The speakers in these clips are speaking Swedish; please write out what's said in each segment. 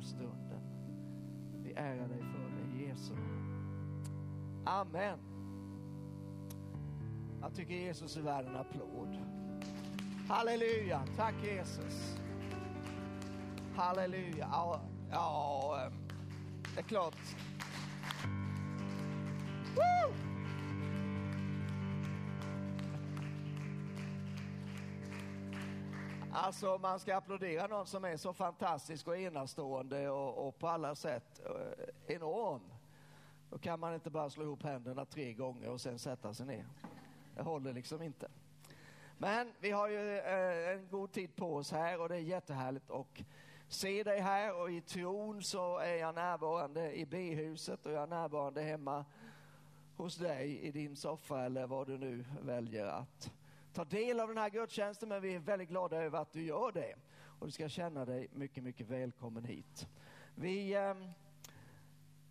här stunden. Vi ärar dig för det Jesus. Amen. Jag tycker Jesus är värd en applåd. Halleluja, tack Jesus. Halleluja. Ja, ja ehm, det är klart. Woo! Alltså man ska applådera någon som är så fantastisk och enastående och, och på alla sätt eh, enorm. Då kan man inte bara slå ihop händerna tre gånger och sen sätta sig ner. Det håller liksom inte. Men vi har ju eh, en god tid på oss här och det är jättehärligt att se dig här och i tron så är jag närvarande i B-huset och jag är närvarande hemma hos dig i din soffa eller vad du nu väljer att ta del av den här gudstjänsten. Men vi är väldigt glada över att du gör det och du ska känna dig mycket, mycket välkommen hit. Vi, eh,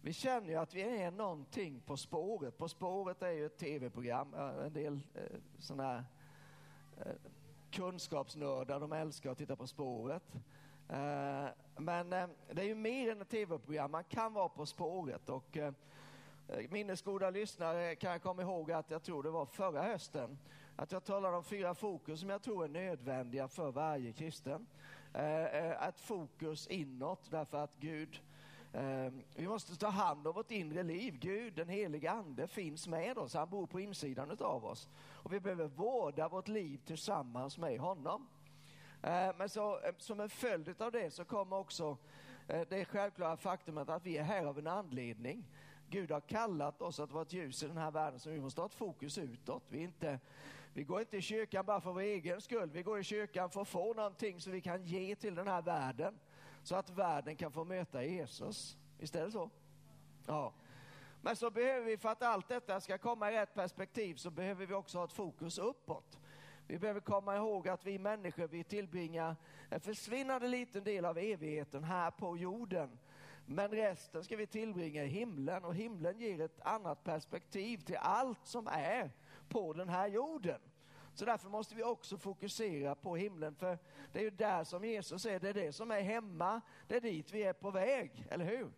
vi känner ju att vi är någonting på spåret. På spåret är ju ett tv-program, eh, en del eh, sådana här eh, kunskapsnördar, de älskar att titta på spåret. Eh, men eh, det är ju mer än ett tv-program, man kan vara på spåret. Och eh, eh minnesgoda lyssnare kan jag komma ihåg att jag tror det var förra hösten att jag talar om fyra fokus som jag tror är nödvändiga för varje kristen. Eh, eh, ett fokus inåt därför att Gud eh, vi måste ta hand om vårt inre liv. Gud, den heliga ande, finns med oss. Han bor på insidan av oss. Och vi behöver vårda vårt liv tillsammans med honom. Eh, men så, som en följd av det så kommer också eh, det självklara faktumet att vi är här av en anledning. Gud har kallat oss att vara ett ljus i den här världen så vi måste ha ett fokus utåt. Vi, är inte, vi går inte i kyrkan bara för vår egen skull. Vi går i kyrkan för att få någonting som vi kan ge till den här världen. Så att världen kan få möta Jesus. Visst är det så? Ja. Men så behöver vi, för att allt detta ska komma i rätt perspektiv, så behöver vi också ha ett fokus uppåt. Vi behöver komma ihåg att vi människor vi tillbringar en försvinnande liten del av evigheten här på jorden. Men resten ska vi tillbringa i himlen och himlen ger ett annat perspektiv till allt som är på den här jorden. Så därför måste vi också fokusera på himlen för det är ju där som Jesus är, det är det som är hemma, det är dit vi är på väg, eller hur?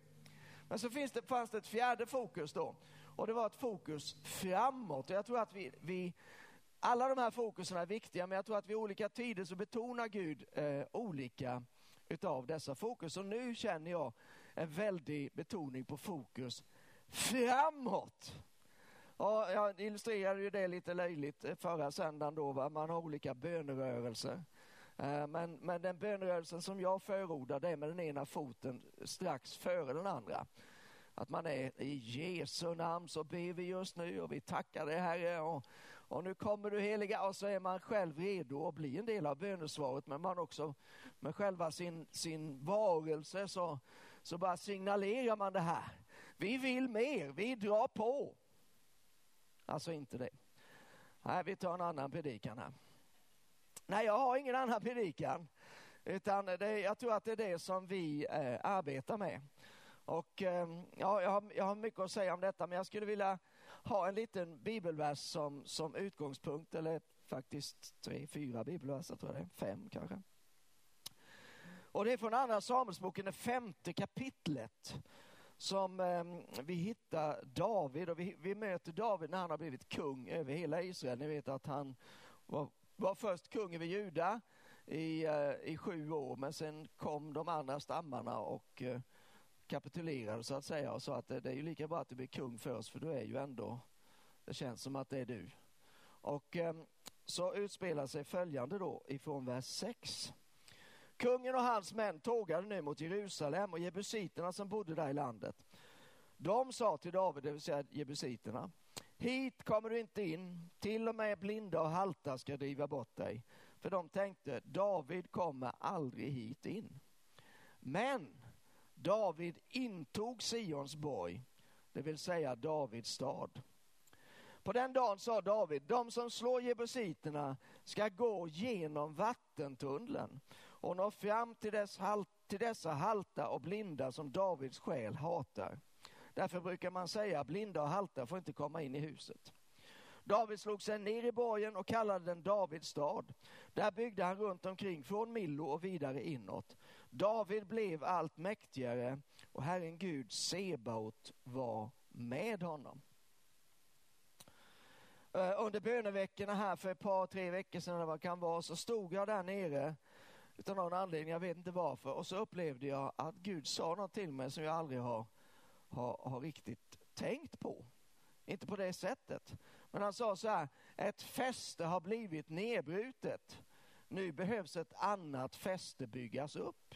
Men så finns det, fanns det ett fjärde fokus då och det var ett fokus framåt. Och jag tror att vi, vi alla de här fokusen är viktiga, men jag tror att vid olika tider så betonar Gud eh, olika utav dessa fokus. Och nu känner jag en väldig betoning på fokus framåt. Och jag illustrerade ju det lite löjligt eh, förra söndagen då, va? man har olika bönerörelser. Eh, men, men den bönerörelsen som jag förordar, det är med den ena foten strax före den andra att man är i Jesu namn så ber vi just nu och vi tackar dig Herre och, och nu kommer du heliga och så är man själv redo att bli en del av bönesvaret men man också med själva sin, sin varelse så, så bara signalerar man det här. Vi vill mer, vi drar på. Alltså inte det. Nej, vi tar en annan predikan här. Nej, jag har ingen annan predikan. Utan det, jag tror att det är det som vi eh, arbetar med. Och eh, ja, jag har, jag har mycket att säga om detta, men jag skulle vilja ha en liten bibelvers som, som utgångspunkt, eller faktiskt tre, fyra bibelverser tror jag det är, fem kanske. Och det är från Andra Samuelsboken, det femte kapitlet, som eh, vi hittar David och vi, vi, möter David när han har blivit kung över hela Israel. Ni vet att han var, var först kung över Juda i, eh, i sju år, men sen kom de andra stammarna och eh, kapitulerade så att säga och sa att det, det är ju lika bra att du blir kung för oss för du är ju ändå, det känns som att det är du. Och eh, så utspelar sig följande då ifrån vers 6. Kungen och hans män tågade nu mot Jerusalem och jebusiterna som bodde där i landet. De sa till David, det vill säga jebusiterna, hit kommer du inte in, till och med blinda och halta ska driva bort dig. För de tänkte, David kommer aldrig hit in. Men David intog Sions borg, det vill säga Davids stad. På den dagen sa David, de som slår jebusiterna ska gå genom vattentunneln och nå fram till, dess halt, till dessa halta och blinda som Davids själ hatar. Därför brukar man säga blinda och halta får inte komma in i huset. David slog sig ner i borgen och kallade den Davids stad. Där byggde han runt omkring från Millo och vidare inåt. David blev allt mäktigare och Herren Gud Sebaot var med honom. Eh, under böneveckorna här för ett par, tre veckor sedan eller vad det kan vara så stod jag där nere utan någon anledning, jag vet inte varför, och så upplevde jag att Gud sa något till mig som jag aldrig har, har, har riktigt tänkt på. Inte på det sättet. Men han sa så här, ett fäste har blivit nedbrutet. Nu behövs ett annat fäste byggas upp.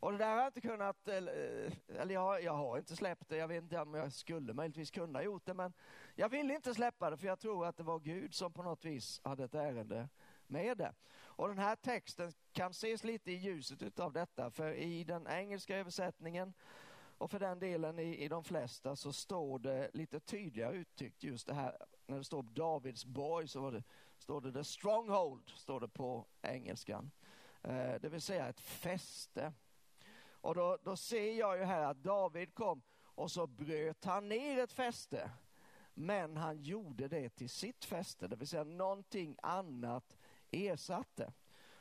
Och det där har jag inte kunnat, eh, eller jag, jag har inte släppt det, jag vet inte om jag skulle möjligtvis kunna gjort det, men jag vill inte släppa det för jag tror att det var Gud som på något vis hade ett ärende med det. Och den här texten kan ses lite i ljuset av detta, för i den engelska översättningen och för den delen i, i de flesta så står det lite tydligare uttryckt just det här, när det står Davids borg så det, står det the stronghold, står det på engelskan. Eh, det vill säga ett fäste. Och då, då ser jag ju här att David kom och så bröt han ner ett fäste. Men han gjorde det till sitt fäste, det vill säga någonting annat ersatte.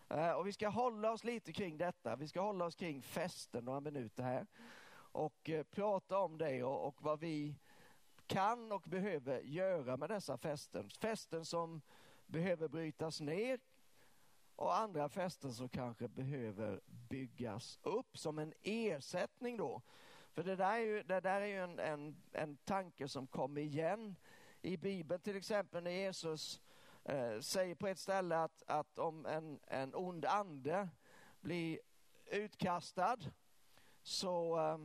Eh, och vi ska hålla oss lite kring detta. Vi ska hålla oss kring festen några minuter här och eh, prata om det och, och vad vi kan och behöver göra med dessa fästen. Fästen som behöver brytas ner och andra fästen som kanske behöver byggas upp som en ersättning då. För det där är ju, det där är ju en, en, en tanke som kommer igen i Bibeln, till exempel när Jesus eh, säger på ett ställe att, att om en, en ond ande blir utkastad så eh,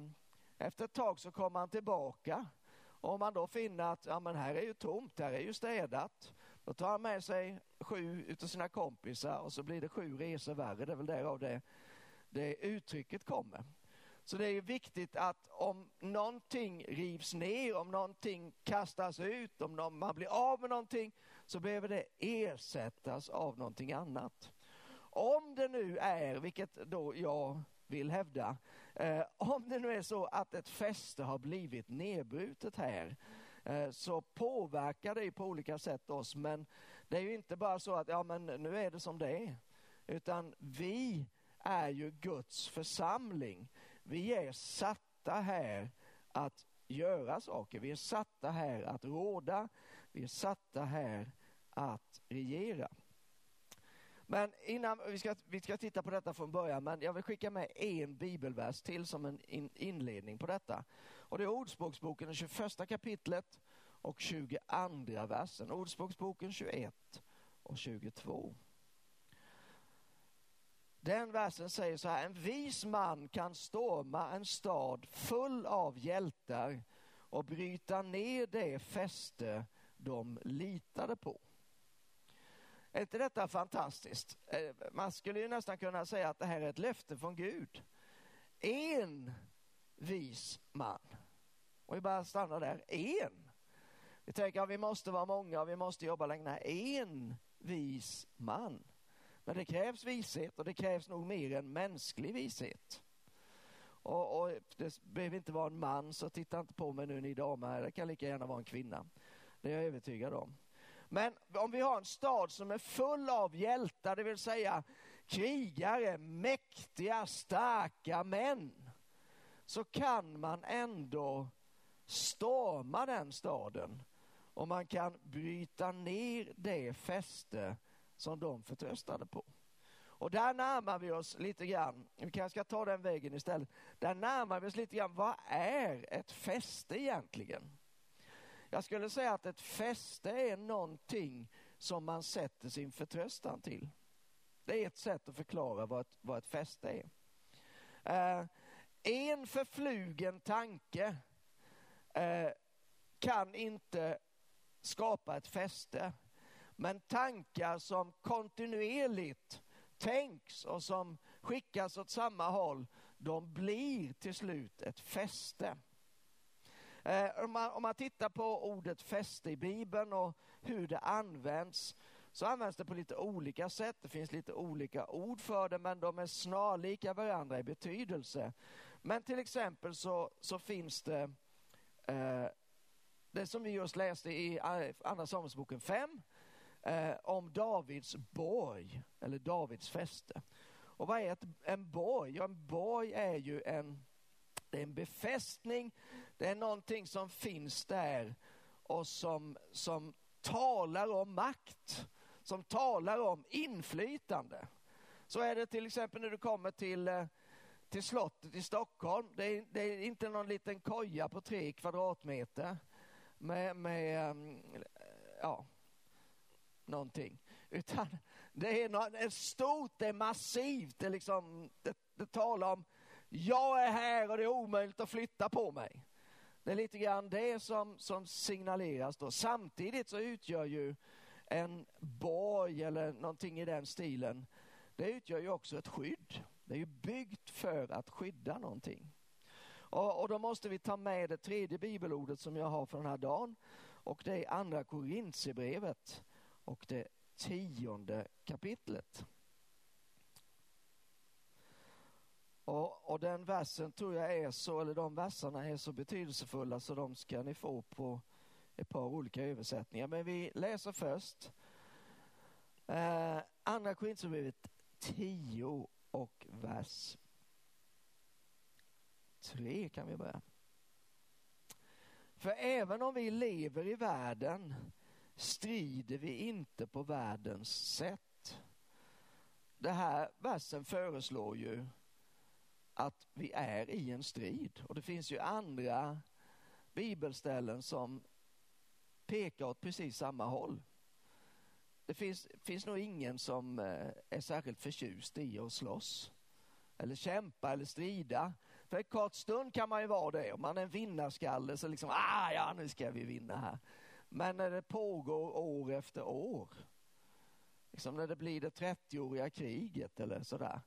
efter ett tag så kommer han tillbaka. Och om man då finner att ja, men här är ju tomt, här är ju städat. Då tar han med sig sju utav sina kompisar och så blir det sju resor värre. Det är väl därav det, det uttrycket kommer. Så det är viktigt att om någonting rivs ner, om någonting kastas ut, om man blir av med någonting så behöver det ersättas av någonting annat. Om det nu är, vilket då jag vill hävda, eh, om det nu är så att ett fäste har blivit nedbrutet här eh, så påverkar det på olika sätt oss men det är ju inte bara så att ja men nu är det som det är utan vi är ju Guds församling. Vi är satta här att göra saker. Vi är satta här att råda. Vi är satta här att regera. Men innan vi ska, vi ska titta på detta från början, men jag vill skicka med en bibelvers till som en in, inledning på detta. Och det är Ordspråksboken, det 21 kapitlet och 22 versen. Ordspråksboken 21 och 22. Den versen säger så här, en vis man kan storma en stad full av hjältar och bryta ner det fäste de litade på. Är inte detta fantastiskt? Eh, man skulle ju nästan kunna säga att det här är ett löfte från Gud. En vis man. Och vi bara stannar där. En. Vi tänker att vi måste vara många och vi måste jobba länge. En vis man. Men det krävs vishet och det krävs nog mer än mänsklig vishet. Och, och, det behöver inte vara en man, så titta inte på mig nu ni damer, det kan lika gärna vara en kvinna. Det är jag övertygad om. Men om vi har en stad som är full av hjältar, det vill säga krigare, mäktiga, starka män, så kan man ändå storma den staden och man kan bryta ner det fäste som de förtröstade på. Och där närmar vi oss lite grann, vi kanske ska ta den vägen istället, där närmar vi oss lite grann, vad är ett fäste egentligen? Jag skulle säga att ett fäste är någonting som man sätter sin förtröstan till. Det är ett sätt att förklara vad ett, vad ett fäste är. Eh, en förflugen tanke eh, kan inte skapa ett fäste. Men tankar som kontinuerligt tänks och som skickas åt samma håll, de blir till slut ett fäste. Eh, om, man, om man tittar på ordet fäste i Bibeln och hur det används så används det på lite olika sätt. Det finns lite olika ord för det men de är snarlika varandra i betydelse. Men till exempel så, så finns det eh, det som vi just läste i Andra Samuelsboken 5 eh, om Davids borg eller Davids fäste. Och vad är ett, en borg? Ja, en borg är ju en, det är en befästning, det är någonting som finns där och som, som talar om makt, som talar om inflytande. Så är det till exempel när du kommer till, eh, till slottet i Stockholm. Det är, det är inte någon liten koja på tre kvadratmeter med, med ehm, ja, någonting. Utan det är något, stort, det är massivt, det, liksom, det, det talar om jag är här och det är omöjligt att flytta på mig. Det är lite grann det som, som signaleras då. Samtidigt så utgör ju en borg eller någonting i den stilen, det utgör ju också ett skydd. Det är ju byggt för att skydda någonting. Och, och då måste vi ta med det tredje bibelordet som jag har för den här dagen och det är andra Korintierbrevet och det tionde kapitlet. Och, och, den versen tror jag är så, eller de verserna är så betydelsefulla så de ska ni få på ett par olika översättningar. Men vi läser först eh, Andra Korinthierbrevet 10 och vers 3 kan vi börja. För även om vi lever i världen strider vi inte på världens sätt. Det här versen föreslår ju att vi är i en strid och det finns ju andra bibelställen som pekar åt precis samma håll. Det finns, finns nog ingen som eh, är särskilt förtjust i att slåss eller kämpa eller strida. För en kort stund kan man ju vara det. Om man är en vinnarskalle så liksom, ah ja nu ska vi vinna här. Men när det pågår år efter år, liksom när det blir det 30-åriga kriget eller sådär,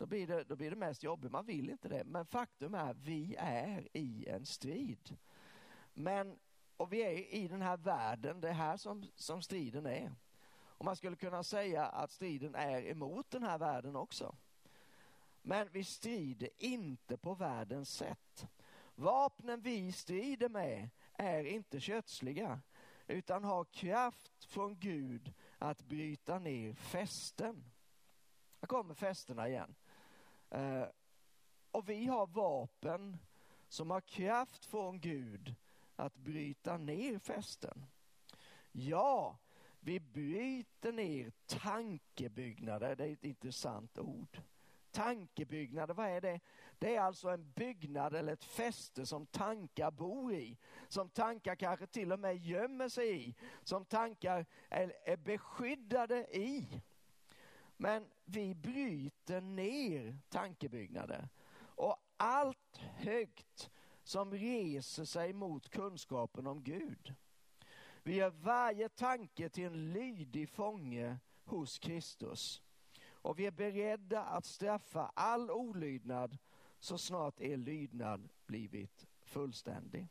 då blir, det, då blir det mest jobbigt. Man vill inte det. Men faktum är, vi är i en strid. Men, och vi är i den här världen, det är här som, som striden är. Och man skulle kunna säga att striden är emot den här världen också. Men vi strider inte på världens sätt. Vapnen vi strider med är inte kötsliga utan har kraft från Gud att bryta ner fästen. Här kommer fästena igen. Eh, och vi har vapen som har kraft från Gud att bryta ner fästen. Ja, vi bryter ner tankebyggnader, det är ett intressant ord. Tankebyggnader, vad är det? Det är alltså en byggnad eller ett fäste som tankar bor i. Som tankar kanske till och med gömmer sig i. Som tankar är, är beskyddade i. Men vi bryter ner tankebyggnader. Och allt högt som reser sig mot kunskapen om Gud. Vi gör varje tanke till en lydig fånge hos Kristus. Och vi är beredda att straffa all olydnad så snart er lydnad blivit fullständig.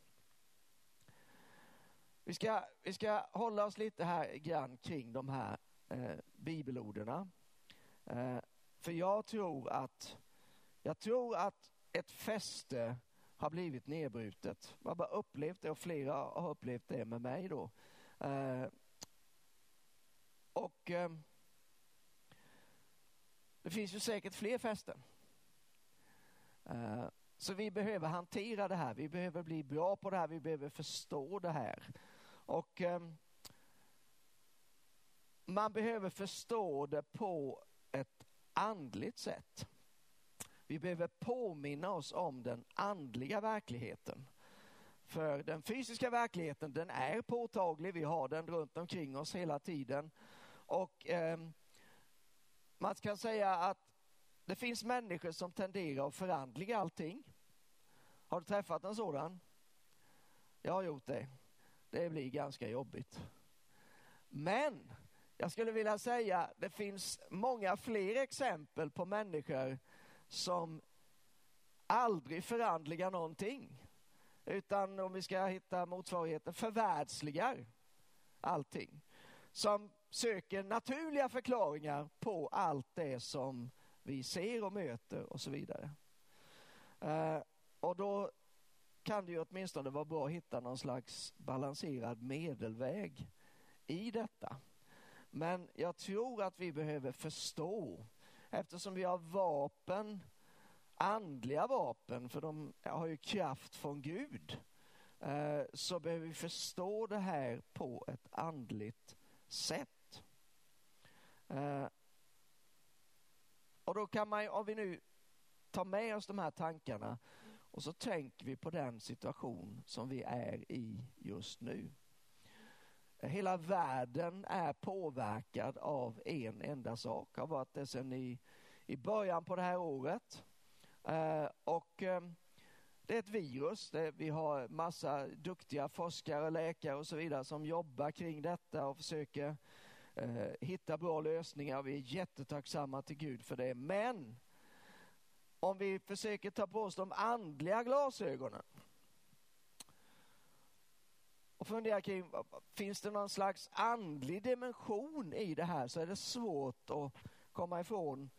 Vi ska, vi ska hålla oss lite här grann kring de här eh, bibelorden. Eh, för jag tror att jag tror att ett fäste har blivit nedbrutet. Jag har bara upplevt det och flera har upplevt det med mig då. Eh, och eh, det finns ju säkert fler fästen. Så vi behöver hantera det här, vi behöver bli bra på det här, vi behöver förstå det här. Och man behöver förstå det på andligt sätt. Vi behöver påminna oss om den andliga verkligheten. För den fysiska verkligheten den är påtaglig, vi har den runt omkring oss hela tiden. Och eh, man kan säga att det finns människor som tenderar att förandliga allting. Har du träffat en sådan? Jag har gjort det. Det blir ganska jobbigt. Men jag skulle vilja säga det finns många fler exempel på människor som aldrig förandligar någonting. Utan om vi ska hitta motsvarigheten, förvärldsligar allting. Som söker naturliga förklaringar på allt det som vi ser och möter och så vidare. Eh, och då kan det ju åtminstone vara bra att hitta någon slags balanserad medelväg i detta. Men jag tror att vi behöver förstå eftersom vi har vapen, andliga vapen, för de har ju kraft från Gud, eh, så behöver vi förstå det här på ett andligt sätt. Eh, och då kan man, om vi nu tar med oss de här tankarna och så tänker vi på den situation som vi är i just nu. Hela världen är påverkad av en enda sak, har varit det sedan i, i början på det här året. Eh, och eh, det är ett virus. Det, vi har massa duktiga forskare, läkare och så vidare som jobbar kring detta och försöker eh, hitta bra lösningar. Vi är jättetacksamma till Gud för det. Men om vi försöker ta på oss de andliga glasögonen och funderar kring, finns det någon slags andlig dimension i det här så är det svårt att komma ifrån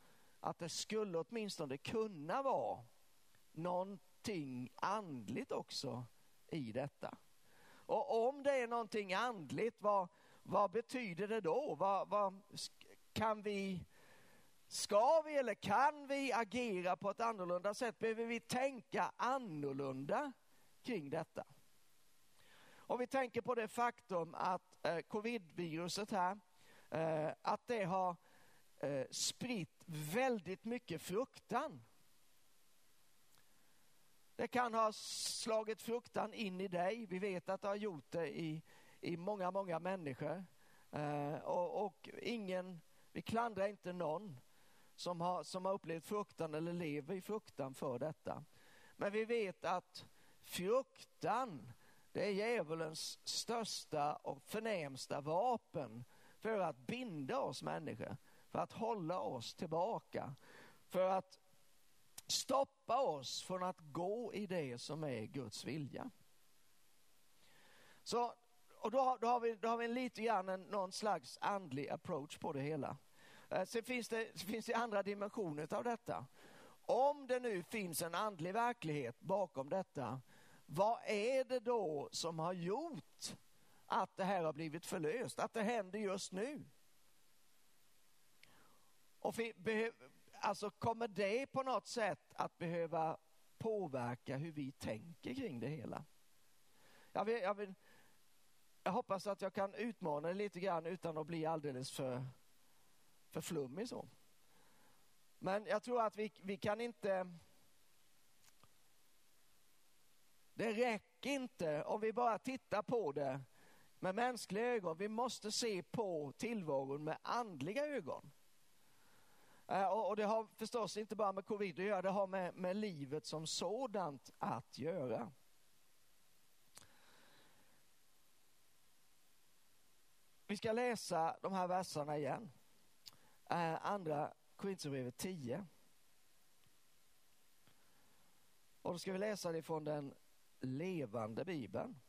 att det skulle åtminstone kunna vara någonting andligt också i detta. Och om det är någonting andligt, vad, vad betyder det då? Vad, vad, kan vi, ska vi eller kan vi agera på ett annorlunda sätt? Behöver vi tänka annorlunda kring detta? Om vi tänker på det faktum att eh, covidviruset här, eh, att det har eh, spritt väldigt mycket fruktan. Det kan ha slagit fruktan in i dig. Vi vet att det har gjort det i, i många, många människor. Eh, och, och, ingen, vi klandrar inte någon som har, som har upplevt fruktan eller lever i fruktan för detta. Men vi vet att fruktan det är djävulens största och förnämsta vapen för att binda oss människor, för att hålla oss tillbaka, för att stoppa oss från att gå i det som är Guds vilja. Så, och då, då, har vi, då har vi lite grann en, någon slags andlig approach på det hela. Eh, sen finns det, finns det andra dimensioner av detta. Om det nu finns en andlig verklighet bakom detta vad är det då som har gjort att det här har blivit förlöst, att det händer just nu? Och alltså kommer det på något sätt att behöva påverka hur vi tänker kring det hela? Jag, vill, jag, vill, jag hoppas att jag kan utmana det lite grann utan att bli alldeles för, för flummig så. Men jag tror att vi, vi kan inte Det räcker inte om vi bara tittar på det med mänskliga ögon. Vi måste se på tillvaron med andliga ögon. Eh, och det har förstås inte bara med covid att göra, det har med, med livet som sådant att göra. Vi ska läsa de här verserna igen. Eh, andra Korinthierbrevet 10. Och då ska vi läsa det från den levande Bibeln.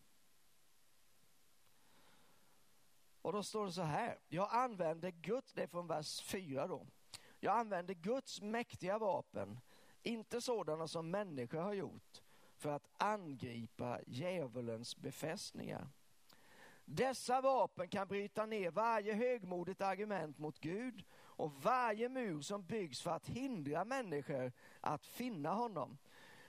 Och då står det så här, jag använder Guds, det är från vers 4 då. Jag använder Guds mäktiga vapen, inte sådana som människor har gjort, för att angripa djävulens befästningar. Dessa vapen kan bryta ner varje högmodigt argument mot Gud och varje mur som byggs för att hindra människor att finna honom.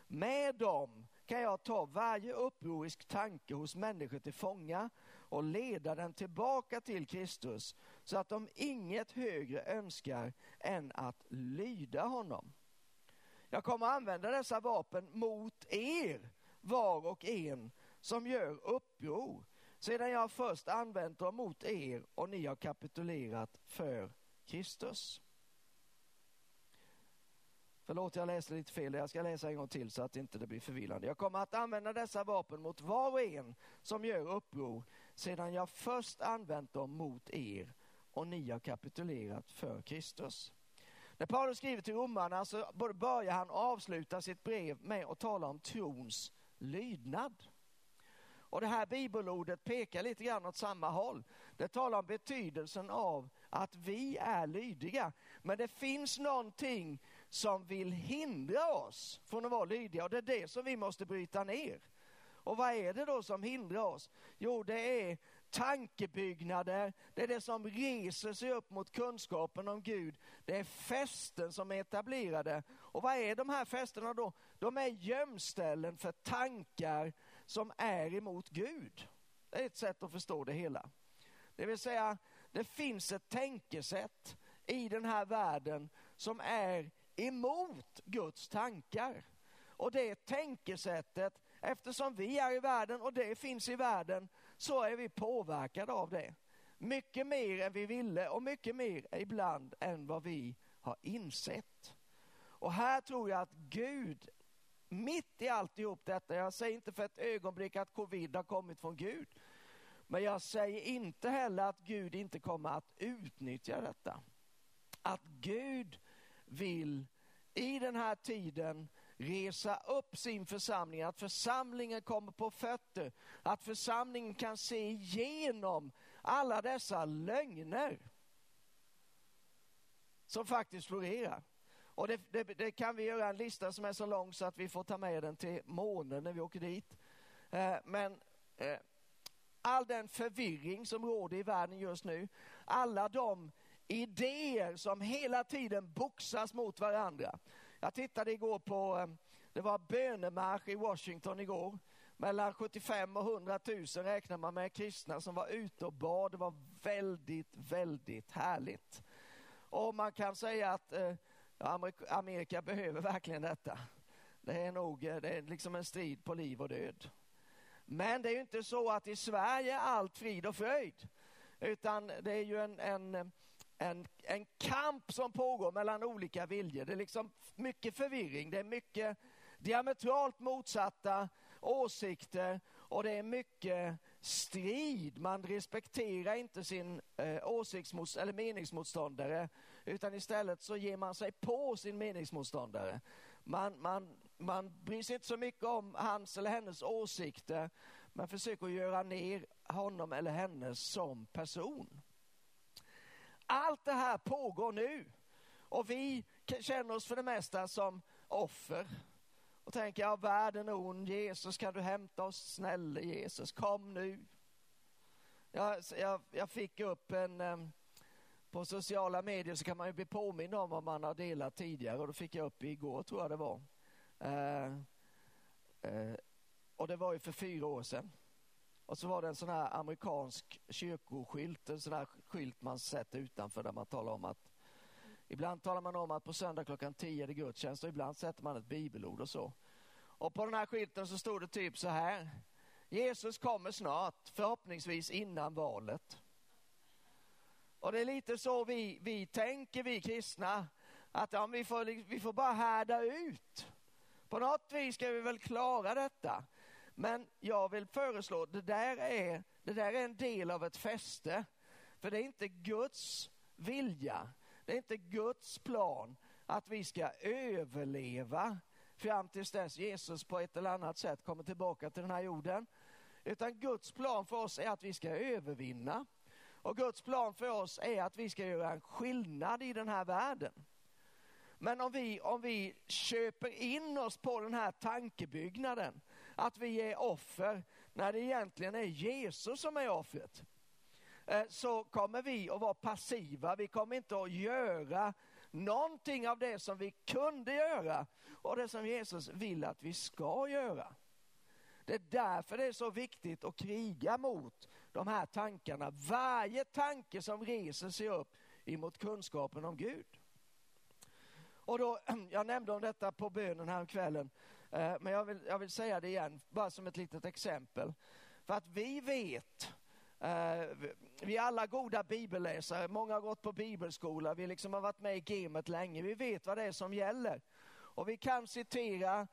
Med dem kan jag ta varje upprorisk tanke hos människor till fånga och leda den tillbaka till Kristus så att de inget högre önskar än att lyda honom. Jag kommer använda dessa vapen mot er, var och en som gör uppror sedan jag först använt dem mot er och ni har kapitulerat för Kristus. Förlåt, jag läste lite fel. Jag ska läsa en gång till så att inte det blir förvillande. Jag kommer att använda dessa vapen mot var och en som gör uppror sedan jag först använt dem mot er och ni har kapitulerat för Kristus. När Paulus skriver till romarna så både börjar han och avslutar sitt brev med att tala om trons lydnad. Och det här bibelordet pekar lite grann åt samma håll. Det talar om betydelsen av att vi är lydiga. Men det finns någonting som vill hindra oss från att vara lydiga och det är det som vi måste bryta ner. Och vad är det då som hindrar oss? Jo, det är tankebyggnader, det är det som reser sig upp mot kunskapen om Gud. Det är fästen som är etablerade. Och vad är de här fästena då? De är gömställen för tankar som är emot Gud. Det är ett sätt att förstå det hela. Det vill säga, det finns ett tänkesätt i den här världen som är emot Guds tankar. Och det tänkesättet, eftersom vi är i världen och det finns i världen, så är vi påverkade av det. Mycket mer än vi ville och mycket mer ibland än vad vi har insett. Och här tror jag att Gud, mitt i alltihop detta, jag säger inte för ett ögonblick att covid har kommit från Gud, men jag säger inte heller att Gud inte kommer att utnyttja detta. Att Gud vill i den här tiden resa upp sin församling, att församlingen kommer på fötter, att församlingen kan se igenom alla dessa lögner som faktiskt florerar. Och det, det, det, kan vi göra en lista som är så lång så att vi får ta med den till månen när vi åker dit. Eh, men eh, all den förvirring som råder i världen just nu, alla de idéer som hela tiden boxas mot varandra. Jag tittade igår på, eh, det var bönemarsch i Washington igår. Mellan 75 och 100 000 räknar man med kristna som var ute och bad. Det var väldigt, väldigt härligt. Och man kan säga att eh, Amerika behöver verkligen detta. Det är nog eh, det är liksom en strid på liv och död. Men det är ju inte så att i Sverige är allt frid och fröjd. Utan det är ju en, en en, en kamp som pågår mellan olika viljor. Det är liksom mycket förvirring, det är mycket diametralt motsatta åsikter och det är mycket strid. Man respekterar inte sin eh, åsiktsmotst eller meningsmotståndare utan istället så ger man sig på sin meningsmotståndare. Man, man, man bryr sig inte så mycket om hans eller hennes åsikter men försöker göra ner honom eller henne som person. Allt det här pågår nu och vi känner oss för det mesta som offer och tänker, ja världen är ond, Jesus kan du hämta oss, snälla Jesus, kom nu. Jag, jag, jag fick upp en, på sociala medier så kan man ju bli påmind om vad man har delat tidigare och då fick jag upp igår tror jag det var. Eh, eh, och det var ju för fyra år sedan. Och så var det en sån här amerikansk kyrkoskylt, en sån här skylt man sätter utanför där man talar om att Ibland talar man om att på söndag klockan 10 är det gudstjänst och ibland sätter man ett bibelord och så. Och på den här skylten så stod det typ så här. Jesus kommer snart, förhoppningsvis innan valet. Och det är lite så vi, vi tänker, vi kristna, att ja, vi, får, vi får bara härda ut. På något vis ska vi väl klara detta. Men jag vill föreslå, det där, är, det där är en del av ett fäste. För det är inte Guds vilja, det är inte Guds plan att vi ska överleva fram tills dess Jesus på ett eller annat sätt kommer tillbaka till den här jorden. Utan Guds plan för oss är att vi ska övervinna. Och Guds plan för oss är att vi ska göra en skillnad i den här världen. Men om vi, om vi köper in oss på den här tankebyggnaden att vi är offer när det egentligen är Jesus som är offret. Eh, så kommer vi att vara passiva, vi kommer inte att göra någonting av det som vi kunde göra och det som Jesus vill att vi ska göra. Det är därför det är så viktigt att kriga mot de här tankarna. Varje tanke som reser sig upp emot kunskapen om Gud. Och då, jag nämnde om detta på bönen här kvällen. Eh, men jag vill, jag vill säga det igen, bara som ett litet exempel. För att vi vet, eh, vi är alla goda bibelläsare, många har gått på bibelskola, vi liksom har varit med i gamet länge, vi vet vad det är som gäller. Och vi kan citera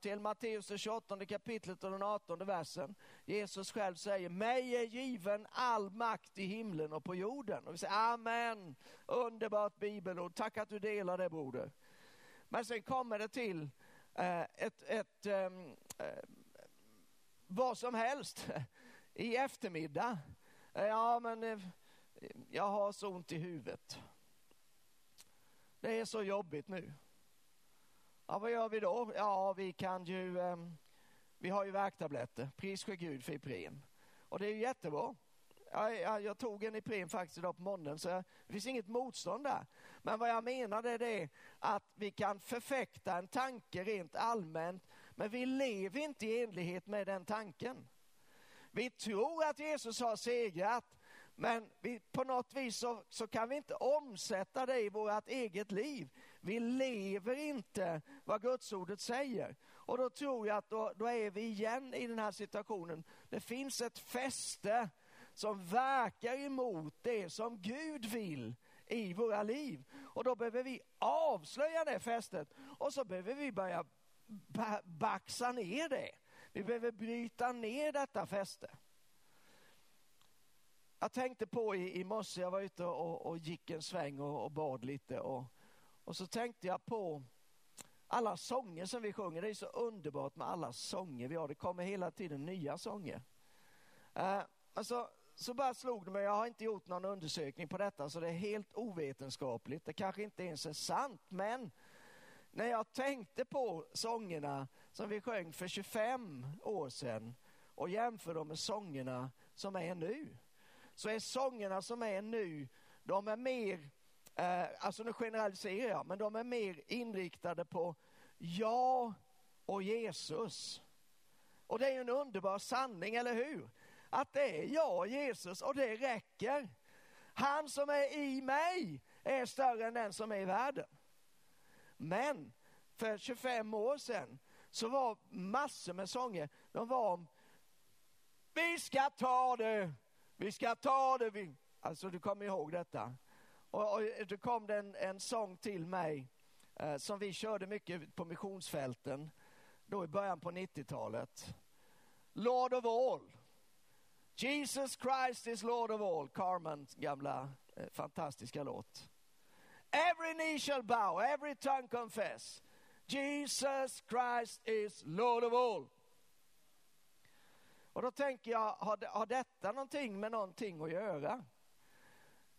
till Matteus 28 kapitlet och den 18 versen. Jesus själv säger, mig är given all makt i himlen och på jorden. Och vi säger amen, underbart bibelord, tack att du delar det broder. Men sen kommer det till Eh, ett, ett um, vad som helst i eftermiddag. Eh, ja, men jag har så ont i huvudet. Det är så jobbigt nu. Ja, vad gör vi då? Ja, vi kan ju, um, vi har ju värktabletter. Pris för Gud för Ipren. Och det är ju jättebra jag, jag tog en Ipren faktiskt idag på morgonen så det finns inget motstånd där. Men vad jag menar är det att vi kan förfäkta en tanke rent allmänt men vi lever inte i enlighet med den tanken. Vi tror att Jesus har segrat men vi, på något vis så, så, kan vi inte omsätta det i vårt eget liv. Vi lever inte vad Gudsordet säger. Och då tror jag att då, då är vi igen i den här situationen. Det finns ett fäste som verkar emot det som Gud vill i våra liv. Och då behöver vi avslöja det fästet och så behöver vi börja baxa ner det. Vi behöver bryta ner detta fäste. Jag tänkte på i, i morse, jag var ute och, och gick en sväng och, och bad lite och, och så tänkte jag på alla sånger som vi sjunger. Det är så underbart med alla sånger vi har. Det kommer hela tiden nya sånger. Uh, alltså, så bara slog det mig, jag har inte gjort någon undersökning på detta så det är helt ovetenskapligt. Det kanske inte ens är sant men när jag tänkte på sångerna som vi sjöng för 25 år sedan och jämför dem med sångerna som är nu så är sångerna som är nu, de är mer, eh, alltså nu generaliserar jag, men de är mer inriktade på jag och Jesus. Och det är ju en underbar sanning, eller hur? Att det är jag och Jesus och det räcker. Han som är i mig är större än den som är i världen. Men för 25 år sedan så var massor med sånger, de var om vi ska ta det vi ska ta det. Vi... Alltså du kommer ihåg detta. Och, och då kom det en, en sång till mig eh, som vi körde mycket på missionsfälten då i början på 90-talet. Lord of all. Jesus Christ is Lord of all. Carmens gamla eh, fantastiska låt. Every knee shall bow, every tongue confess. Jesus Christ is Lord of all. Och då tänker jag, har, har detta någonting med någonting att göra?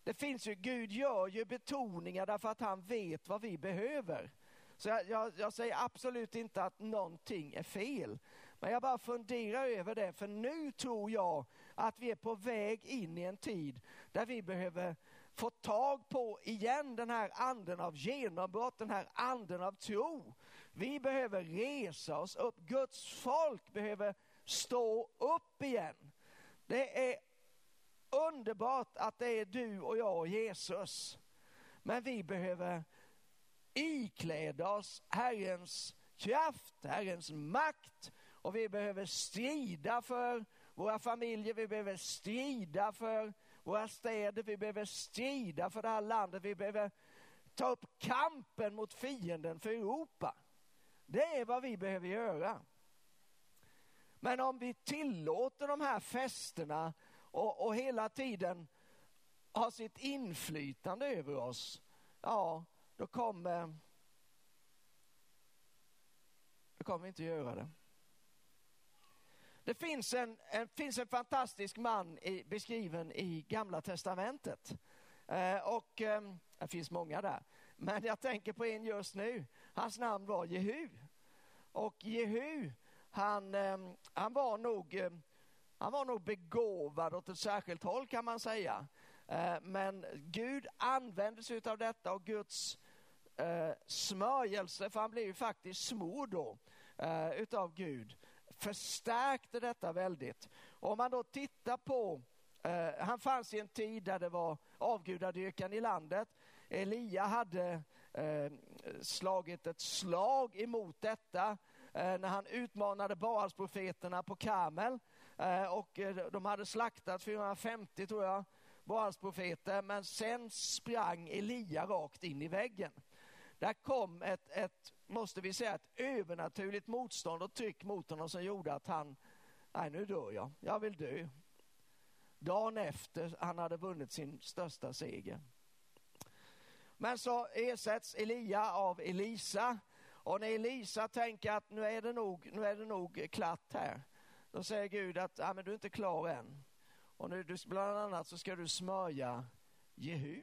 Det finns ju, Gud gör ju betoningar därför att han vet vad vi behöver. Så jag, jag, jag, säger absolut inte att någonting är fel. Men jag bara funderar över det, för nu tror jag att vi är på väg in i en tid där vi behöver få tag på igen den här anden av genombrott, den här anden av tro. Vi behöver resa oss upp. Guds folk behöver stå upp igen. Det är underbart att det är du och jag och Jesus. Men vi behöver ikläda oss Herrens kraft, Herrens makt och vi behöver strida för våra familjer, vi behöver strida för våra städer, vi behöver strida för det här landet, vi behöver ta upp kampen mot fienden för Europa. Det är vad vi behöver göra. Men om vi tillåter de här festerna och, och hela tiden har sitt inflytande över oss, ja, då kommer, då kommer vi inte göra det. Det finns en, en, finns en fantastisk man i, beskriven i Gamla Testamentet. Eh, och eh, Det finns många där, men jag tänker på en just nu. Hans namn var Jehu. Och Jehu han, eh, han, var nog, ehm, han var nog begåvad åt ett särskilt håll kan man säga. Eh, men Gud använde sig av detta och Guds eh, smörjelse, för han blev ju faktiskt smord då eh, utav Gud, förstärkte detta väldigt. Om man då tittar på, eh, han fanns i en tid där det var avgudadyrkan i landet. Elia hade eh, slagit ett slag emot detta Eh, när han utmanade Baalsprofeterna på Karmel. Eh, och eh, de hade slaktat 450 tror jag, Baalsprofeter, men sen sprang Elia rakt in i väggen. Där kom ett, ett, måste vi säga, ett övernaturligt motstånd och tryck mot honom som gjorde att han, nej nu dör jag, jag vill dö. Dagen efter han hade vunnit sin största seger. Men så ersätts Elia av Elisa och när Elisa tänker att nu är det nog, nu är det nog klart här, då säger Gud att nej men du är inte klar än. Och nu, bland annat så ska du smörja Jehu.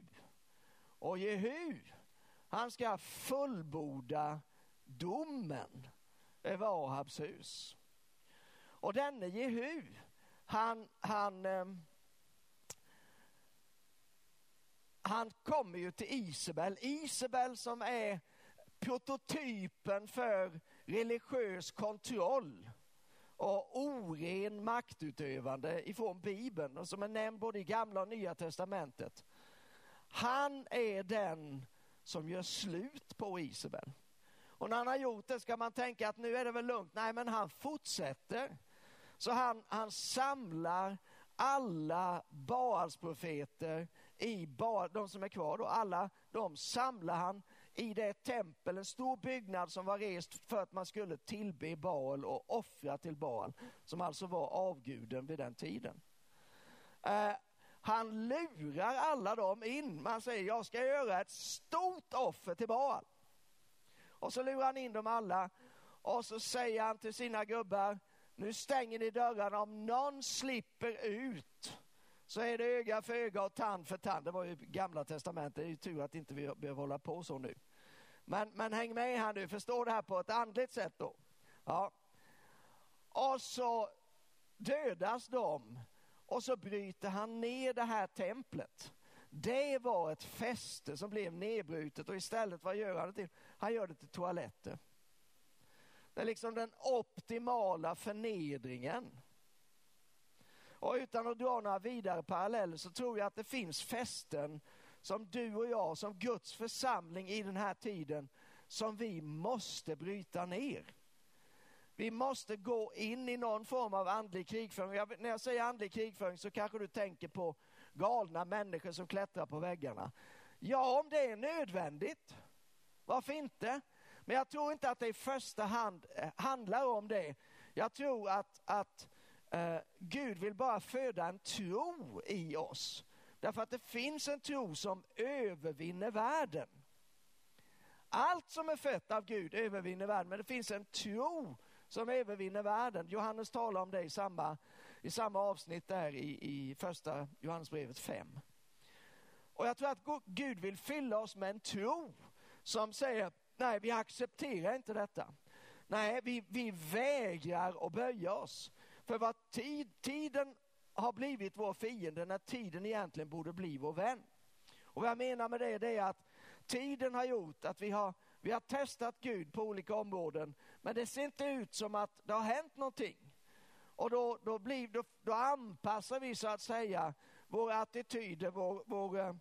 Och Jehu, han ska fullborda domen över Ahabs hus. Och denne Jehu, han, han, ehm, han kommer ju till Isabel. Isabel som är prototypen för religiös kontroll och oren maktutövande ifrån Bibeln och som är nämnd både i gamla och nya testamentet. Han är den som gör slut på Isabel. Och när han har gjort det ska man tänka att nu är det väl lugnt. Nej, men han fortsätter. Så han, han samlar alla Baalsprofeter i Baal, de som är kvar då, alla de samlar han i det tempel, en stor byggnad som var rest för att man skulle tillbe Baal och offra till Baal, som alltså var avguden vid den tiden. Eh, han lurar alla dem in. Man säger, jag ska göra ett stort offer till Baal. Och så lurar han in dem alla och så säger han till sina gubbar, nu stänger ni dörrarna, om någon slipper ut så är det öga för öga och tand för tand. Det var ju gamla testamentet, det är ju tur att inte vi behöver hålla på så nu. Men, men häng med här nu, förstå det här på ett andligt sätt då. Ja. Och så dödas de och så bryter han ner det här templet. Det var ett fäste som blev nedbrutet och istället, vad gör han det till? Han gör det till toaletter. Det är liksom den optimala förnedringen. Och utan att dra några vidare paralleller så tror jag att det finns fästen som du och jag, som Guds församling i den här tiden, som vi måste bryta ner. Vi måste gå in i någon form av andlig krigföring. Jag, när jag säger andlig krigföring så kanske du tänker på galna människor som klättrar på väggarna. Ja, om det är nödvändigt, varför inte? Men jag tror inte att det i första hand eh, handlar om det. Jag tror att, att eh, Gud vill bara föda en tro i oss. Därför att det finns en tro som övervinner världen. Allt som är fött av Gud övervinner världen, men det finns en tro som övervinner världen. Johannes talar om det i samma, i samma avsnitt där i, i första Johannesbrevet 5. Och jag tror att Gud vill fylla oss med en tro som säger, nej vi accepterar inte detta. Nej, vi, vi vägrar att böja oss. För vad tid, tiden har blivit vår fiende när tiden egentligen borde bli vår vän. Och vad jag menar med det, det är att tiden har gjort att vi har, vi har testat Gud på olika områden, men det ser inte ut som att det har hänt någonting. Och då, då, blir, då, då anpassar vi så att säga våra attityder, vår, vår, eh,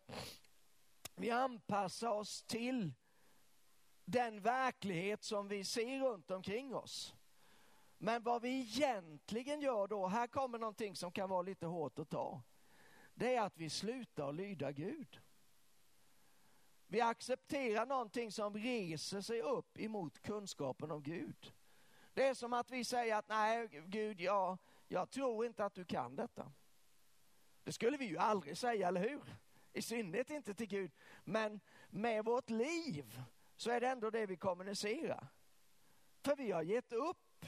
vi anpassar oss till den verklighet som vi ser runt omkring oss. Men vad vi egentligen gör då, här kommer någonting som kan vara lite hårt att ta. Det är att vi slutar att lyda Gud. Vi accepterar någonting som reser sig upp emot kunskapen om Gud. Det är som att vi säger att nej Gud, jag, jag tror inte att du kan detta. Det skulle vi ju aldrig säga, eller hur? I synnerhet inte till Gud. Men med vårt liv så är det ändå det vi kommunicerar. För vi har gett upp.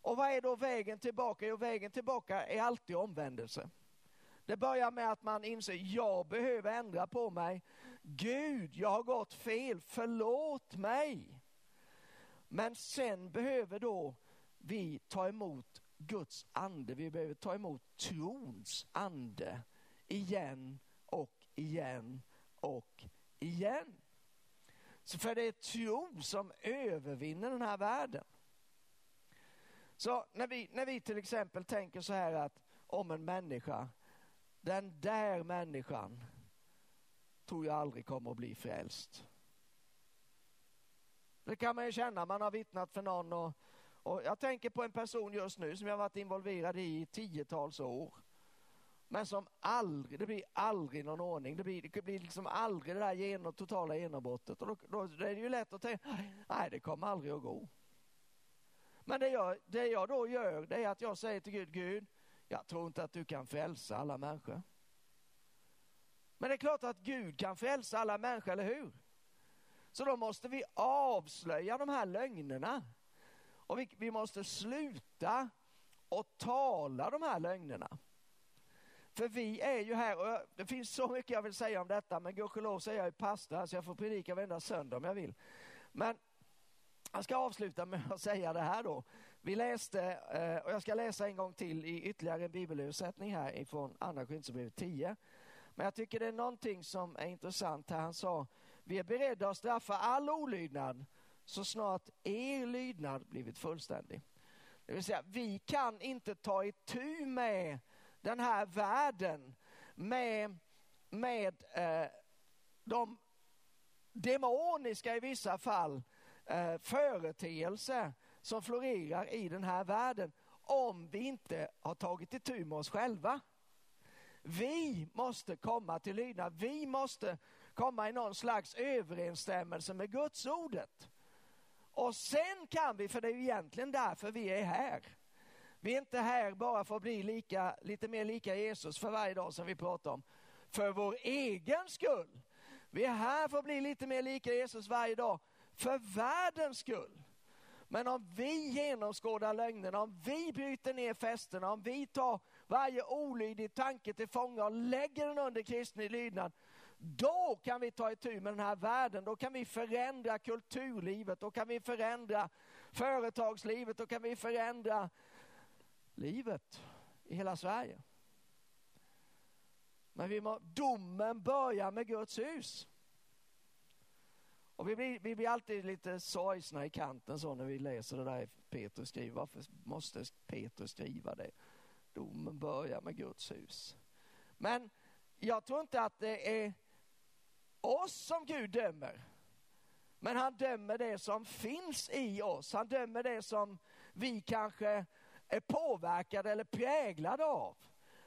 Och vad är då vägen tillbaka? Jo, vägen tillbaka är alltid omvändelse. Det börjar med att man inser, jag behöver ändra på mig. Gud, jag har gått fel, förlåt mig. Men sen behöver då vi ta emot Guds ande, vi behöver ta emot trons ande igen och igen och igen. Så för det är tro som övervinner den här världen. Så när vi, när vi till exempel tänker så här att om en människa, den där människan tror jag aldrig kommer att bli frälst. Det kan man ju känna, man har vittnat för någon och, och jag tänker på en person just nu som jag varit involverad i i tiotals år. Men som aldrig, det blir aldrig någon ordning. Det blir, det blir liksom aldrig det där genom, totala genombrottet. Och då, då, då är det ju lätt att tänka, nej det kommer aldrig att gå. Men det jag, det jag då gör, det är att jag säger till Gud, Gud, jag tror inte att du kan frälsa alla människor. Men det är klart att Gud kan frälsa alla människor, eller hur? Så då måste vi avslöja de här lögnerna. Och vi, vi måste sluta och tala de här lögnerna. För vi är ju här, och det finns så mycket jag vill säga om detta, men gudskelov så är jag ju pastor så jag får predika varenda söndag om jag vill. Men jag ska avsluta med att säga det här då. Vi läste, eh, och jag ska läsa en gång till i ytterligare en bibelöversättning här ifrån Andra Korinthierbrevet 10. Men jag tycker det är någonting som är intressant här. Han sa, vi är beredda att straffa all olydnad så snart er lydnad blivit fullständig. Det vill säga, vi kan inte ta itu med den här världen med, med eh, de demoniska i vissa fall eh, företeelser som florerar i den här världen om vi inte har tagit itu med oss själva. Vi måste komma till lydnad. Vi måste komma i någon slags överensstämmelse med Guds ordet. Och sen kan vi, för det är ju egentligen därför vi är här. Vi är inte här bara för att bli lika, lite mer lika Jesus för varje dag som vi pratar om. För vår egen skull. Vi är här för att bli lite mer lika Jesus varje dag för världens skull. Men om vi genomskådar lögnerna, om vi bryter ner fästena, om vi tar varje olydig tanke till fånga och lägger den under kristen lydnad, då kan vi ta itu med den här världen. Då kan vi förändra kulturlivet, då kan vi förändra företagslivet, då kan vi förändra livet i hela Sverige. Men vi må, domen börjar med Guds hus. Och vi blir, vi blir alltid lite sorgsna i kanten så när vi läser det där Petrus skriver. Varför måste Petrus skriva det? Domen börjar med Guds hus. Men jag tror inte att det är oss som Gud dömer. Men han dömer det som finns i oss. Han dömer det som vi kanske är påverkade eller präglade av.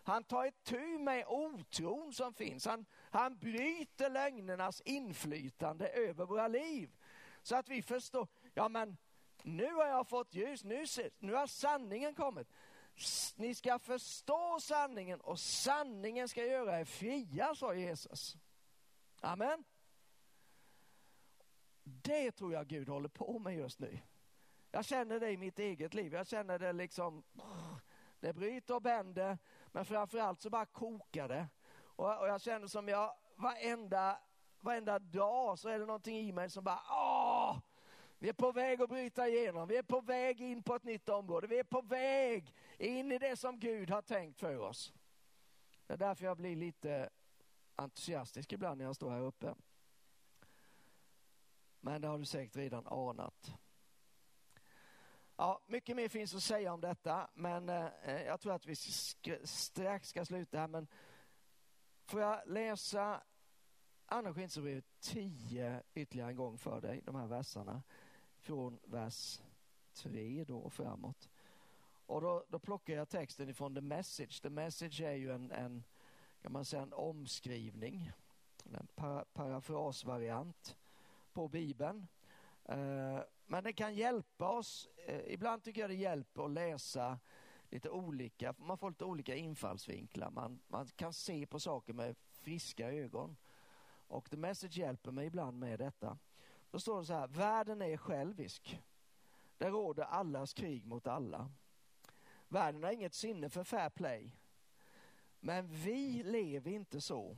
Han tar itu med otron som finns. Han, han bryter lögnernas inflytande över våra liv. Så att vi förstår, ja men nu har jag fått ljus, nu, nu har sanningen kommit. Ni ska förstå sanningen och sanningen ska göra er fria, sa Jesus. Amen. Det tror jag Gud håller på med just nu. Jag känner det i mitt eget liv. Jag känner det liksom, det bryter och bänder, men framförallt så bara kokar det. Och, och jag känner som jag varenda, varenda dag så är det någonting i mig som bara, åh! Vi är på väg att bryta igenom, vi är på väg in på ett nytt område, vi är på väg in i det som Gud har tänkt för oss. Det är därför jag blir lite entusiastisk ibland när jag står här uppe. Men det har du säkert redan anat. Ja, mycket mer finns att säga om detta, men eh, jag tror att vi strax ska sluta här. Men får jag läsa Andra Korinthierbrevet 10 ytterligare en gång för dig, de här verserna, från vers 3 då och framåt. Och då, då plockar jag texten ifrån The Message. The Message är ju en, en kan man säga, en omskrivning, en para, parafrasvariant på Bibeln. Eh, men det kan hjälpa oss. Eh, ibland tycker jag det hjälper att läsa lite olika, man får lite olika infallsvinklar. Man, man kan se på saker med friska ögon. Och The Message hjälper mig ibland med detta. Då står det så här, världen är självisk. Det råder allas krig mot alla. Världen har inget sinne för fair play. Men vi lever inte så.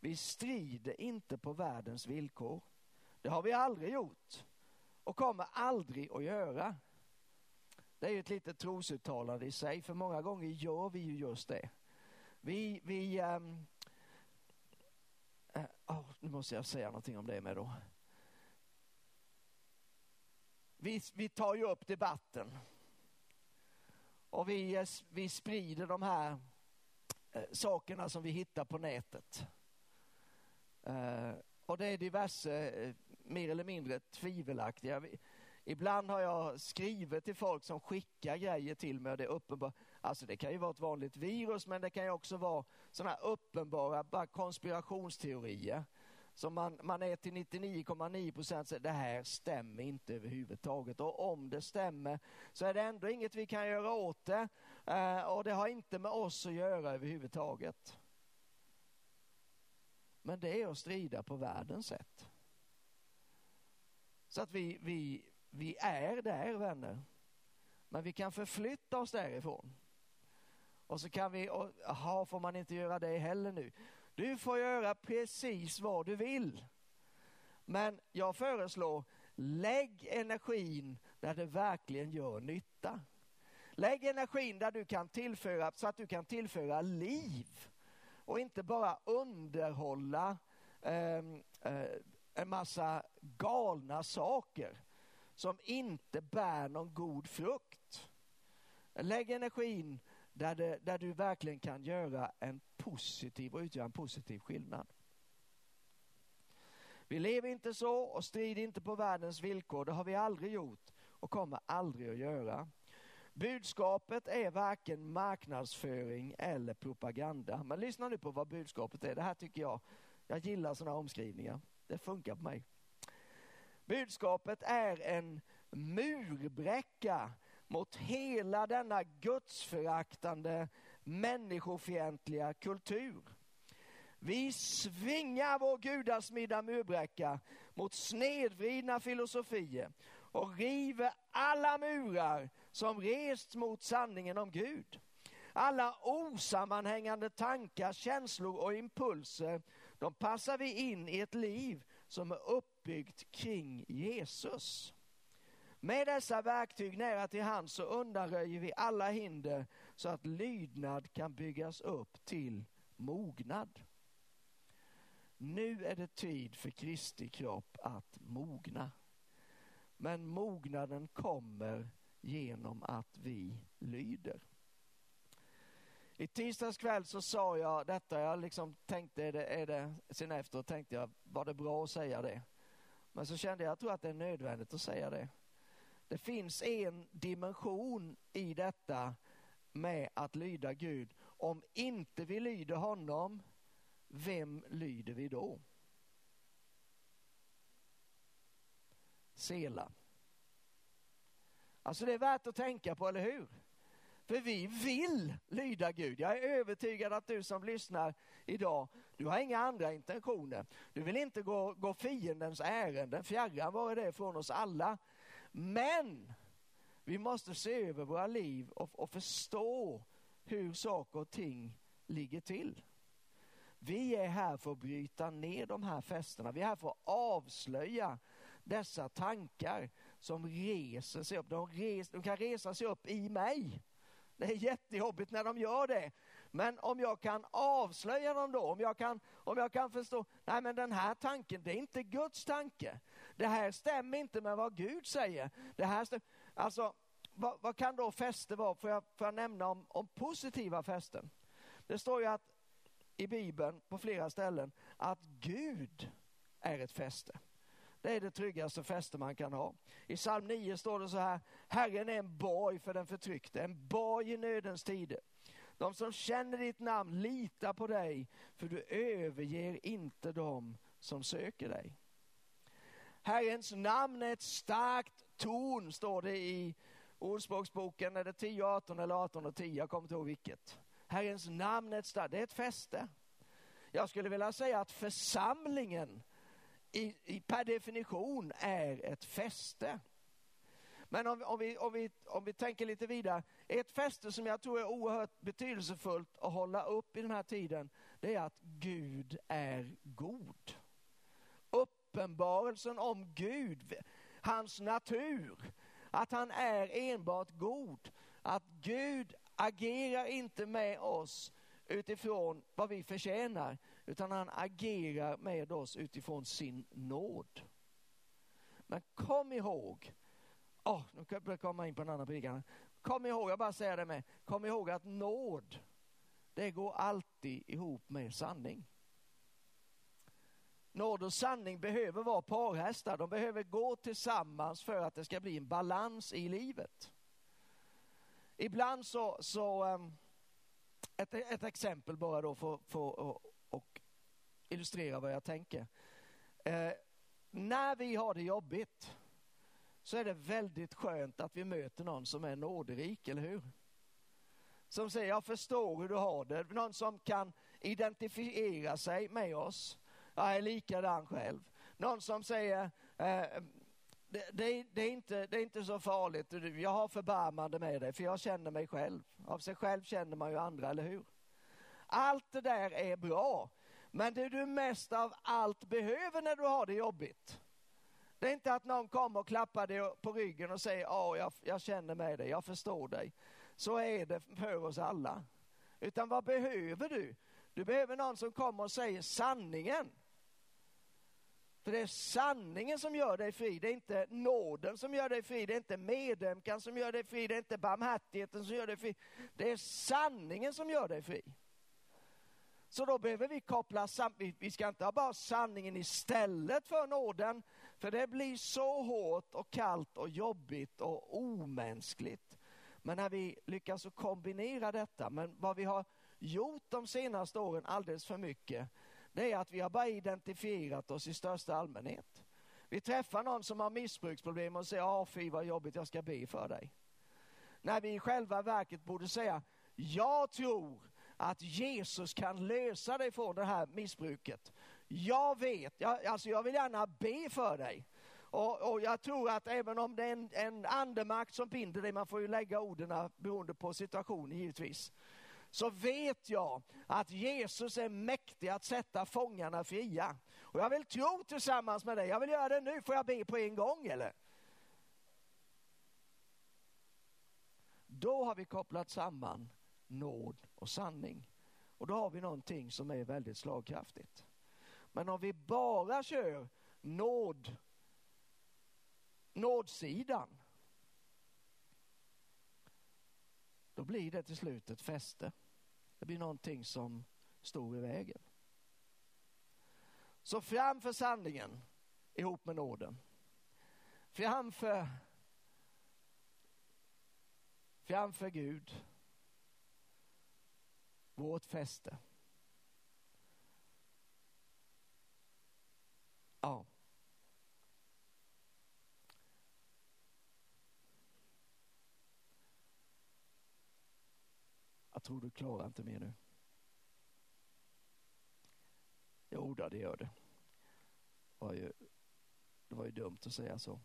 Vi strider inte på världens villkor. Det har vi aldrig gjort och kommer aldrig att göra. Det är ju ett litet trosuttalande i sig, för många gånger gör vi ju just det. Vi, vi um, äh, oh, nu måste jag säga någonting om det med då. Vi, vi tar ju upp debatten. Och vi, eh, vi sprider de här eh, sakerna som vi hittar på nätet. Eh, och det är diverse mer eller mindre tvivelaktiga. Ibland har jag skrivit till folk som skickar grejer till mig och det är uppenbart. Alltså det kan ju vara ett vanligt virus men det kan ju också vara sådana här uppenbara bara konspirationsteorier. Som man, man är till 99,9 procent det här stämmer inte överhuvudtaget. Och om det stämmer så är det ändå inget vi kan göra åt det. Eh, och det har inte med oss att göra överhuvudtaget. Men det är att strida på världens sätt. Så att vi, vi, vi är där vänner. Men vi kan förflytta oss därifrån. Och så kan vi, jaha får man inte göra det heller nu? Du får göra precis vad du vill. Men jag föreslår, lägg energin där det verkligen gör nytta. Lägg energin där du kan tillföra, så att du kan tillföra liv. och inte bara underhålla eh, eh, en massa galna saker som inte bär någon god frukt. Lägg energin där, det, där du verkligen kan göra en positiv och utgöra en positiv skillnad. Vi lever inte så och strider inte på världens villkor. Det har vi aldrig gjort och kommer aldrig att göra. Budskapet är varken marknadsföring eller propaganda. Men lyssna nu på vad budskapet är. Det här tycker jag, jag gillar sådana omskrivningar. Det funkar på mig. Budskapet är en murbräcka mot hela denna gudsföraktande människofientliga kultur. Vi svingar vår gudasmidda murbräcka mot snedvridna filosofier och river alla murar som rests mot sanningen om Gud. Alla osammanhängande tankar, känslor och impulser, de passar vi in i ett liv som är uppbyggt kring Jesus. Med dessa verktyg nära till hands så undanröjer vi alla hinder så att lydnad kan byggas upp till mognad. Nu är det tid för Kristi kropp att mogna. Men mognaden kommer genom att vi lyder. I tisdags kväll så sa jag detta, jag liksom tänkte, är det, är det, sen efter, tänkte jag, var det bra att säga det? Men så kände jag, jag tror att det är nödvändigt att säga det. Det finns en dimension i detta med att lyda Gud. Om inte vi lyder honom, vem lyder vi då? Sela. Alltså det är värt att tänka på, eller hur? För vi vill lyda Gud. Jag är övertygad att du som lyssnar idag, du har inga andra intentioner. Du vill inte gå, gå fiendens ärenden, fjärran vare det från oss alla. Men vi måste se över våra liv och, och förstå hur saker och ting ligger till. Vi är här för att bryta ner de här fästena. Vi är här för att avslöja dessa tankar som reser sig upp. De, res, de kan resa sig upp i mig. Det är jättejobbigt när de gör det. Men om jag kan avslöja dem då, om jag kan, om jag kan förstå, nej men den här tanken, det är inte Guds tanke. Det här stämmer inte med vad Gud säger. Det här stämmer, alltså, vad, vad kan då fäste vara? Får jag, får jag nämna om, om positiva fästen? Det står ju att i Bibeln på flera ställen att Gud är ett fäste. Det är det tryggaste fäste man kan ha. I psalm 9 står det så här, Herren är en borg för den förtryckte, en borg i nödens tider. De som känner ditt namn litar på dig, för du överger inte dem som söker dig. Herrens namn är ett starkt torn, står det i Ordspråksboken, är det 10 18 eller 18 och 10, jag kommer inte ihåg vilket. Herrens namn är ett starkt, det är ett fäste. Jag skulle vilja säga att församlingen i, i, per definition är ett fäste. Men om, om, vi, om, vi, om vi tänker lite vidare, ett fäste som jag tror är oerhört betydelsefullt att hålla upp i den här tiden, det är att Gud är god. Uppenbarelsen om Gud, hans natur, att han är enbart god. Att Gud agerar inte med oss utifrån vad vi förtjänar, utan han agerar med oss utifrån sin nåd. Men kom ihåg, oh, nu kan jag komma in på en annan predikan. Kom ihåg, jag bara säger det med, kom ihåg att nåd, det går alltid ihop med sanning. Nåd och sanning behöver vara parhästar, de behöver gå tillsammans för att det ska bli en balans i livet. Ibland så, så ehm, ett, ett exempel bara då för, för att illustrera vad jag tänker. Eh, när vi har det jobbigt så är det väldigt skönt att vi möter någon som är nåderik, eller hur? Som säger, jag förstår hur du har det. Någon som kan identifiera sig med oss. Jag är likadan själv. Någon som säger, eh, det, det, det, är inte, det är inte så farligt, jag har förbarmande med dig, för jag känner mig själv. Av sig själv känner man ju andra, eller hur? Allt det där är bra, men det du mest av allt behöver när du har det jobbigt, det är inte att någon kommer och klappar dig på ryggen och säger, ja, jag, jag känner med dig, jag förstår dig. Så är det för oss alla. Utan vad behöver du? Du behöver någon som kommer och säger sanningen. För det är sanningen som gör dig fri, det är inte nåden som gör dig fri, det är inte medömkan som gör dig fri, det är inte barmhärtigheten som gör dig fri. Det är sanningen som gör dig fri. Så då behöver vi koppla samman, vi ska inte ha bara sanningen istället för nåden, för det blir så hårt och kallt och jobbigt och omänskligt. Men när vi lyckas att kombinera detta, men vad vi har gjort de senaste åren alldeles för mycket, det är att vi har bara identifierat oss i största allmänhet. Vi träffar någon som har missbruksproblem och säger, ja fy vad jobbigt, jag ska be för dig. När vi i själva verket borde säga, jag tror att Jesus kan lösa dig från det här missbruket. Jag vet, jag, alltså jag vill gärna be för dig. Och, och, jag tror att även om det är en, en andemakt som binder dig, man får ju lägga orden beroende på situationen givetvis så vet jag att Jesus är mäktig att sätta fångarna fria. Och jag vill tro tillsammans med dig, jag vill göra det nu, får jag be på en gång eller? Då har vi kopplat samman nåd och sanning. Och då har vi någonting som är väldigt slagkraftigt. Men om vi bara kör nåd, nådsidan, då blir det till slut ett fäste. Det blir någonting som står i vägen. Så framför sanningen ihop med nåden. Framför, framför Gud. Vårt fäste. Ja. Jag tror du klarar inte mer nu. Jo, det gör det. Det var, ju, det var ju dumt att säga så.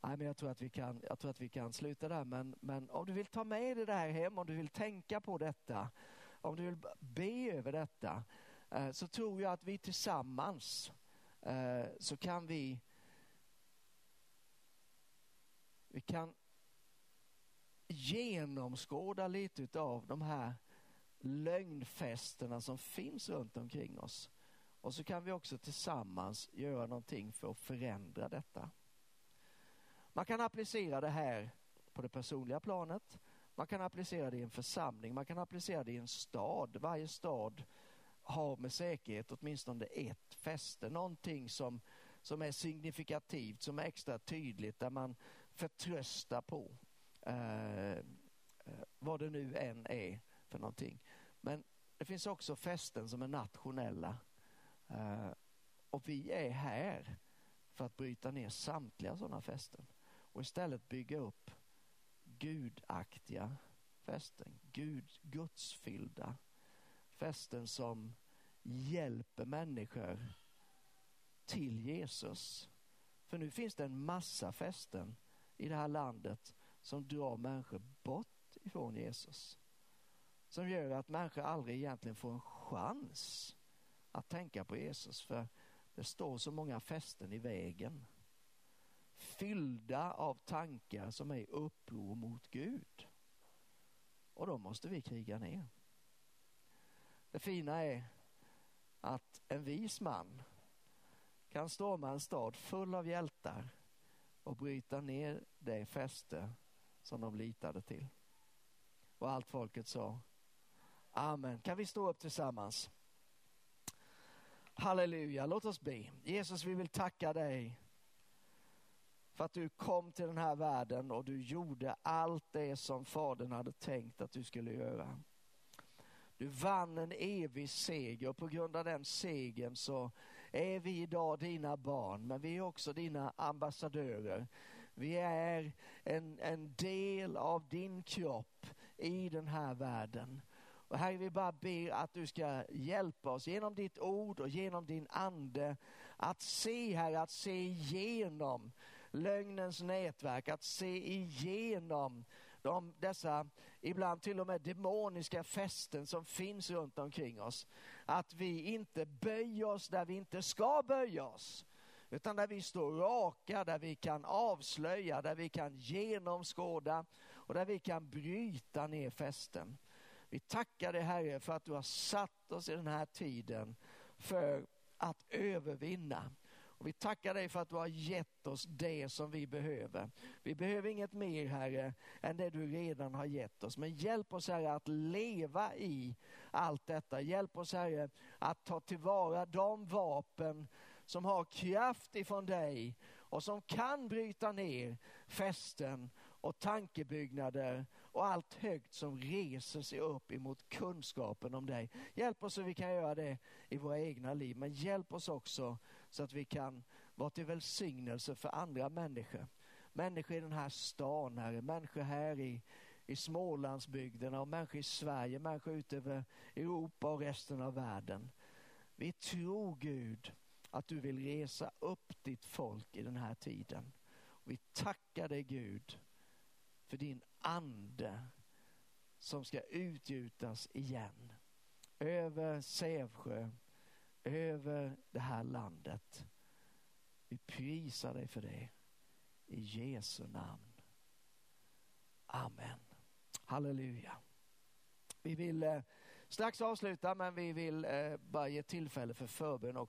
Nej, men jag tror att vi kan, jag tror att vi kan sluta där. Men, men om du vill ta med dig det här hem, om du vill tänka på detta, om du vill be över detta, eh, så tror jag att vi tillsammans eh, så kan vi vi kan genomskåda lite av de här lögnfesterna som finns runt omkring oss. Och så kan vi också tillsammans göra någonting för att förändra detta. Man kan applicera det här på det personliga planet. Man kan applicera det i en församling, man kan applicera det i en stad. Varje stad har med säkerhet åtminstone ett fäste, någonting som, som är signifikativt, som är extra tydligt, där man förtröstar på Eh, eh, vad det nu än är för någonting. Men det finns också fästen som är nationella. Eh, och vi är här för att bryta ner samtliga sådana fästen och istället bygga upp gudaktiga fästen, Gud, gudsfyllda fästen som hjälper människor till Jesus. För nu finns det en massa fästen i det här landet som drar människor bort ifrån Jesus. Som gör att människor aldrig egentligen får en chans att tänka på Jesus för det står så många fästen i vägen. Fyllda av tankar som är uppror mot Gud. Och då måste vi kriga ner. Det fina är att en vis man kan storma en stad full av hjältar och bryta ner det fäste som de litade till. Och allt folket sa Amen. Kan vi stå upp tillsammans? Halleluja, låt oss be. Jesus, vi vill tacka dig för att du kom till den här världen och du gjorde allt det som Fadern hade tänkt att du skulle göra. Du vann en evig seger och på grund av den segern så är vi idag dina barn, men vi är också dina ambassadörer. Vi är en, en del av din kropp i den här världen. Och Herre, vi bara ber att du ska hjälpa oss genom ditt ord och genom din ande att se, Herre, att se igenom lögnens nätverk, att se igenom de, dessa ibland till och med demoniska fästen som finns runt omkring oss. Att vi inte böjer oss där vi inte ska böja oss utan där vi står raka, där vi kan avslöja, där vi kan genomskåda och där vi kan bryta ner fästen. Vi tackar dig Herre för att du har satt oss i den här tiden för att övervinna. Och vi tackar dig för att du har gett oss det som vi behöver. Vi behöver inget mer Herre än det du redan har gett oss. Men hjälp oss Herre att leva i allt detta. Hjälp oss Herre att ta tillvara de vapen som har kraft ifrån dig och som kan bryta ner fästen och tankebyggnader och allt högt som reser sig upp emot kunskapen om dig. Hjälp oss så vi kan göra det i våra egna liv, men hjälp oss också så att vi kan vara till välsignelse för andra människor. Människor i den här stan, här, människor här i, i Smålandsbygderna och människor i Sverige, människor ute över Europa och resten av världen. Vi tror Gud att du vill resa upp ditt folk i den här tiden. Vi tackar dig Gud för din ande som ska utgjutas igen över Sävsjö, över det här landet. Vi prisar dig för det. I Jesu namn. Amen. Halleluja. Vi vill eh, strax avsluta men vi vill eh, bara ge tillfälle för förbön också.